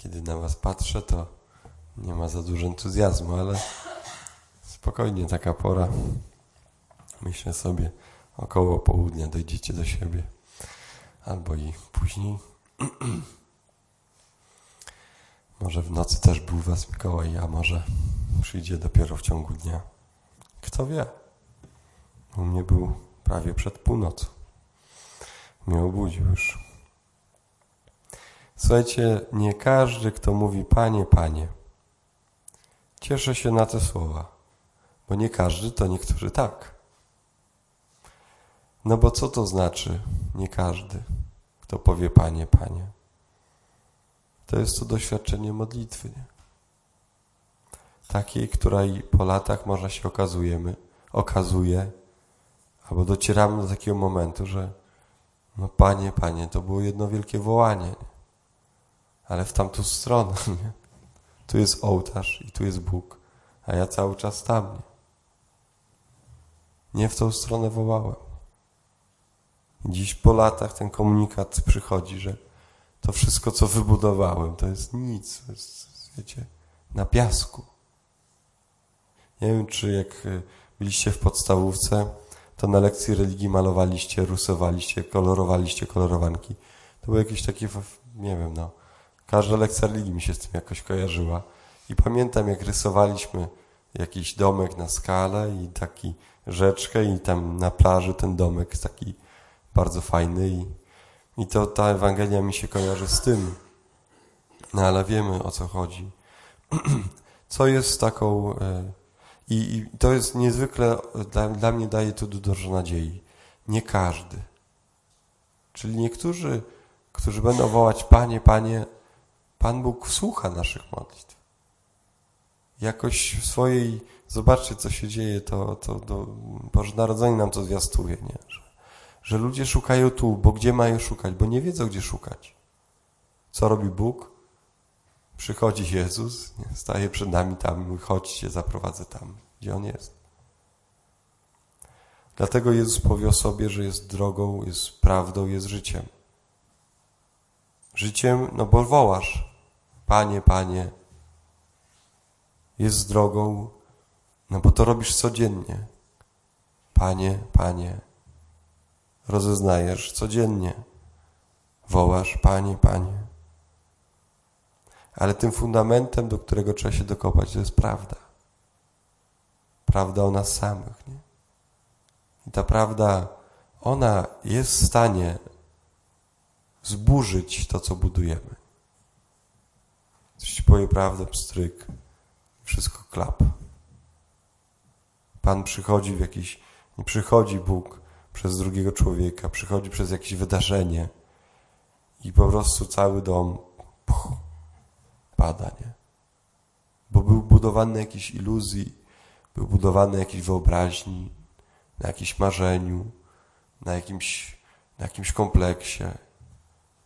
Kiedy na was patrzę, to nie ma za dużo entuzjazmu, ale spokojnie taka pora. Myślę sobie, około południa dojdziecie do siebie. Albo i później. może w nocy też był was Mikołaj, a może przyjdzie dopiero w ciągu dnia. Kto wie? U mnie był prawie przed północą. Mnie obudził już. Słuchajcie, nie każdy, kto mówi Panie, Panie, cieszę się na te słowa, bo nie każdy, to niektórzy tak. No bo co to znaczy nie każdy, kto powie Panie, Panie? To jest to doświadczenie modlitwy, nie? Takiej, której po latach można się okazujemy, okazuje, albo docieramy do takiego momentu, że no Panie, Panie, to było jedno wielkie wołanie. Nie? Ale w tamtą stronę. Nie? Tu jest ołtarz i tu jest Bóg, a ja cały czas tam. Nie, nie w tą stronę wołałem. Dziś po latach ten komunikat przychodzi, że to wszystko, co wybudowałem, to jest nic. To jest, wiecie, na piasku. Nie wiem, czy jak y, byliście w podstawówce, to na lekcji religii malowaliście, rysowaliście, kolorowaliście kolorowanki. To były jakieś takie, nie wiem, no, Każda lekcja religii mi się z tym jakoś kojarzyła. I pamiętam, jak rysowaliśmy jakiś domek na skalę i taki rzeczkę i tam na plaży ten domek taki bardzo fajny i, i to ta Ewangelia mi się kojarzy z tym. No ale wiemy o co chodzi. co jest taką... E, I, I, to jest niezwykle, dla, dla mnie daje to dużo nadziei. Nie każdy. Czyli niektórzy, którzy będą wołać Panie, Panie, Pan Bóg słucha naszych modlitw. Jakoś w swojej, zobaczcie co się dzieje, to, to, to Boże Narodzenie nam to zwiastuje, nie? Że, że ludzie szukają tu, bo gdzie mają szukać? Bo nie wiedzą, gdzie szukać. Co robi Bóg? Przychodzi Jezus, nie? staje przed nami tam, mówi, chodźcie, zaprowadzę tam, gdzie On jest. Dlatego Jezus powie o sobie, że jest drogą, jest prawdą, jest życiem. Życiem, no bo wołasz, Panie, Panie, jest drogą, no bo to robisz codziennie. Panie, Panie, rozeznajesz codziennie. Wołasz, Panie, Panie. Ale tym fundamentem, do którego trzeba się dokopać, to jest prawda. Prawda o nas samych. Nie? I ta prawda, ona jest w stanie zburzyć to, co budujemy. Coś ci powie prawdę, pstryk, wszystko klap. Pan przychodzi w jakiś, nie przychodzi Bóg przez drugiego człowieka, przychodzi przez jakieś wydarzenie i po prostu cały dom puch, pada, nie? Bo był budowany na jakiejś iluzji, był budowany na jakiejś wyobraźni, na jakimś marzeniu, na jakimś, na jakimś kompleksie.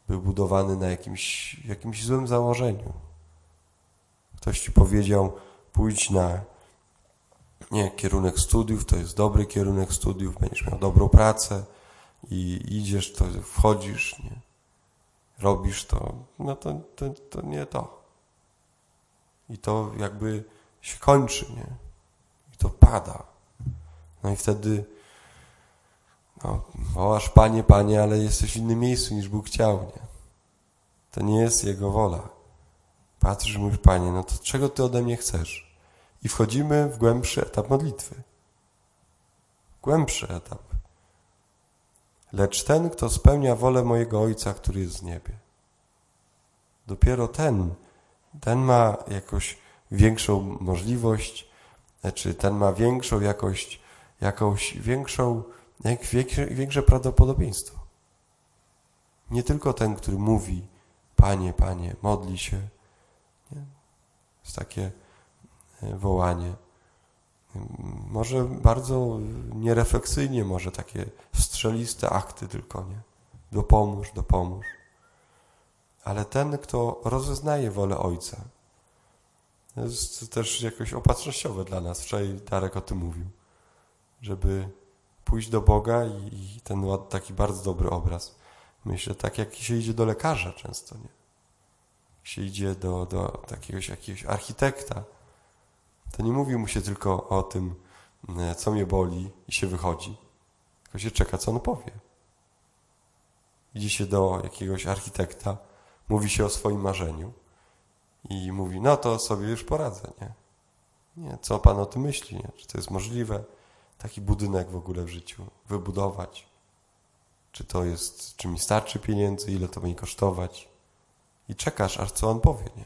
Był budowany na jakimś, jakimś złym założeniu. Ktoś ci powiedział, pójdź na nie, kierunek studiów, to jest dobry kierunek studiów, będziesz miał dobrą pracę i idziesz, to wchodzisz, nie? robisz to, no to, to, to nie to. I to jakby się kończy, nie? I to pada. No i wtedy no, wołasz Panie, Panie, ale jesteś w innym miejscu niż Bóg chciał, nie? To nie jest Jego wola. Patrzysz, mówisz, Panie, no to czego Ty ode mnie chcesz? I wchodzimy w głębszy etap modlitwy. Głębszy etap. Lecz ten, kto spełnia wolę mojego Ojca, który jest w niebie. Dopiero ten, ten ma jakoś większą możliwość, znaczy ten ma większą jakość, jakąś większą, jak większe, większe prawdopodobieństwo. Nie tylko ten, który mówi, Panie, Panie, modli się, jest takie e, wołanie. Może bardzo nierefleksyjnie, może takie strzeliste akty tylko, nie? Dopomóż, dopomóż. Ale ten, kto rozeznaje wolę Ojca, jest też jakoś opatrznościowe dla nas. Wczoraj Darek o tym mówił. Żeby pójść do Boga i, i ten taki bardzo dobry obraz. Myślę, tak jak się idzie do lekarza często, nie? Się idzie do, do takiego jakiegoś architekta, to nie mówi mu się tylko o tym, e, co mnie boli i się wychodzi, tylko się czeka, co on powie. Idzie się do jakiegoś architekta, mówi się o swoim marzeniu i mówi, no to sobie już poradzę, nie? Nie, co pan o tym myśli, nie? Czy to jest możliwe, taki budynek w ogóle w życiu wybudować? Czy to jest, czy mi starczy pieniędzy, ile to będzie kosztować? I czekasz, aż co on powie, nie?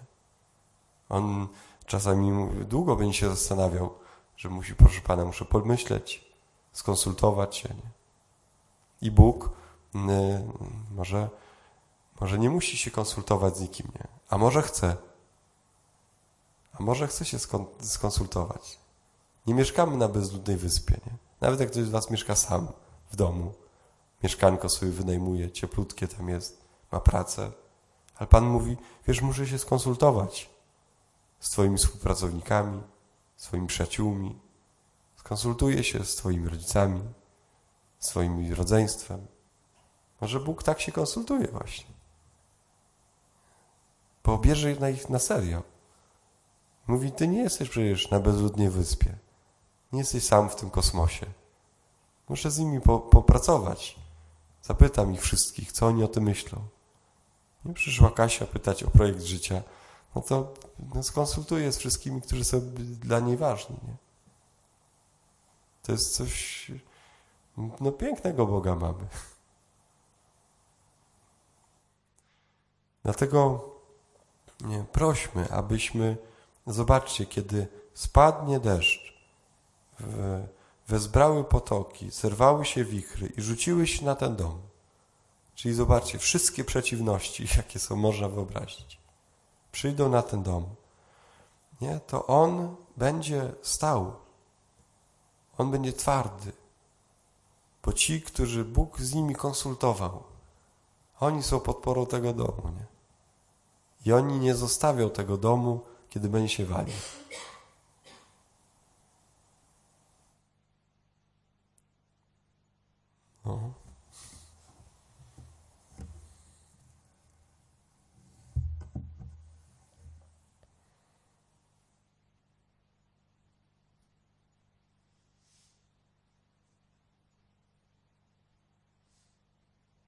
On czasami długo będzie się zastanawiał, że musi, proszę pana, muszę pomyśleć, skonsultować się, nie? I Bóg y, może, może nie musi się konsultować z nikim, nie? A może chce. A może chce się skonsultować. Nie mieszkamy na bezludnej wyspie, nie? Nawet jak ktoś z was mieszka sam w domu, mieszkanko sobie wynajmuje, cieplutkie tam jest, ma pracę, ale Pan mówi, wiesz, muszę się skonsultować z Twoimi współpracownikami, swoimi przyjaciółmi, skonsultuję się z Twoimi rodzicami, z Twoim rodzeństwem. Może Bóg tak się konsultuje właśnie. Bo bierze na ich na serio. Mówi, Ty nie jesteś przecież na bezludnej wyspie. Nie jesteś sam w tym kosmosie. Muszę z nimi po, popracować. Zapytam ich wszystkich, co oni o tym myślą. Nie przyszła Kasia pytać o projekt życia. No to no, skonsultuję z wszystkimi, którzy są dla niej ważni. Nie? To jest coś, no pięknego Boga mamy. Dlatego nie, prośmy, abyśmy, zobaczcie, kiedy spadnie deszcz, wezbrały potoki, zerwały się wichry i rzuciły się na ten dom. Czyli zobaczcie, wszystkie przeciwności, jakie są można wyobrazić, przyjdą na ten dom, nie? to on będzie stał. On będzie twardy. Bo ci, którzy Bóg z nimi konsultował, oni są podporą tego domu. Nie? I oni nie zostawią tego domu, kiedy będzie się walił.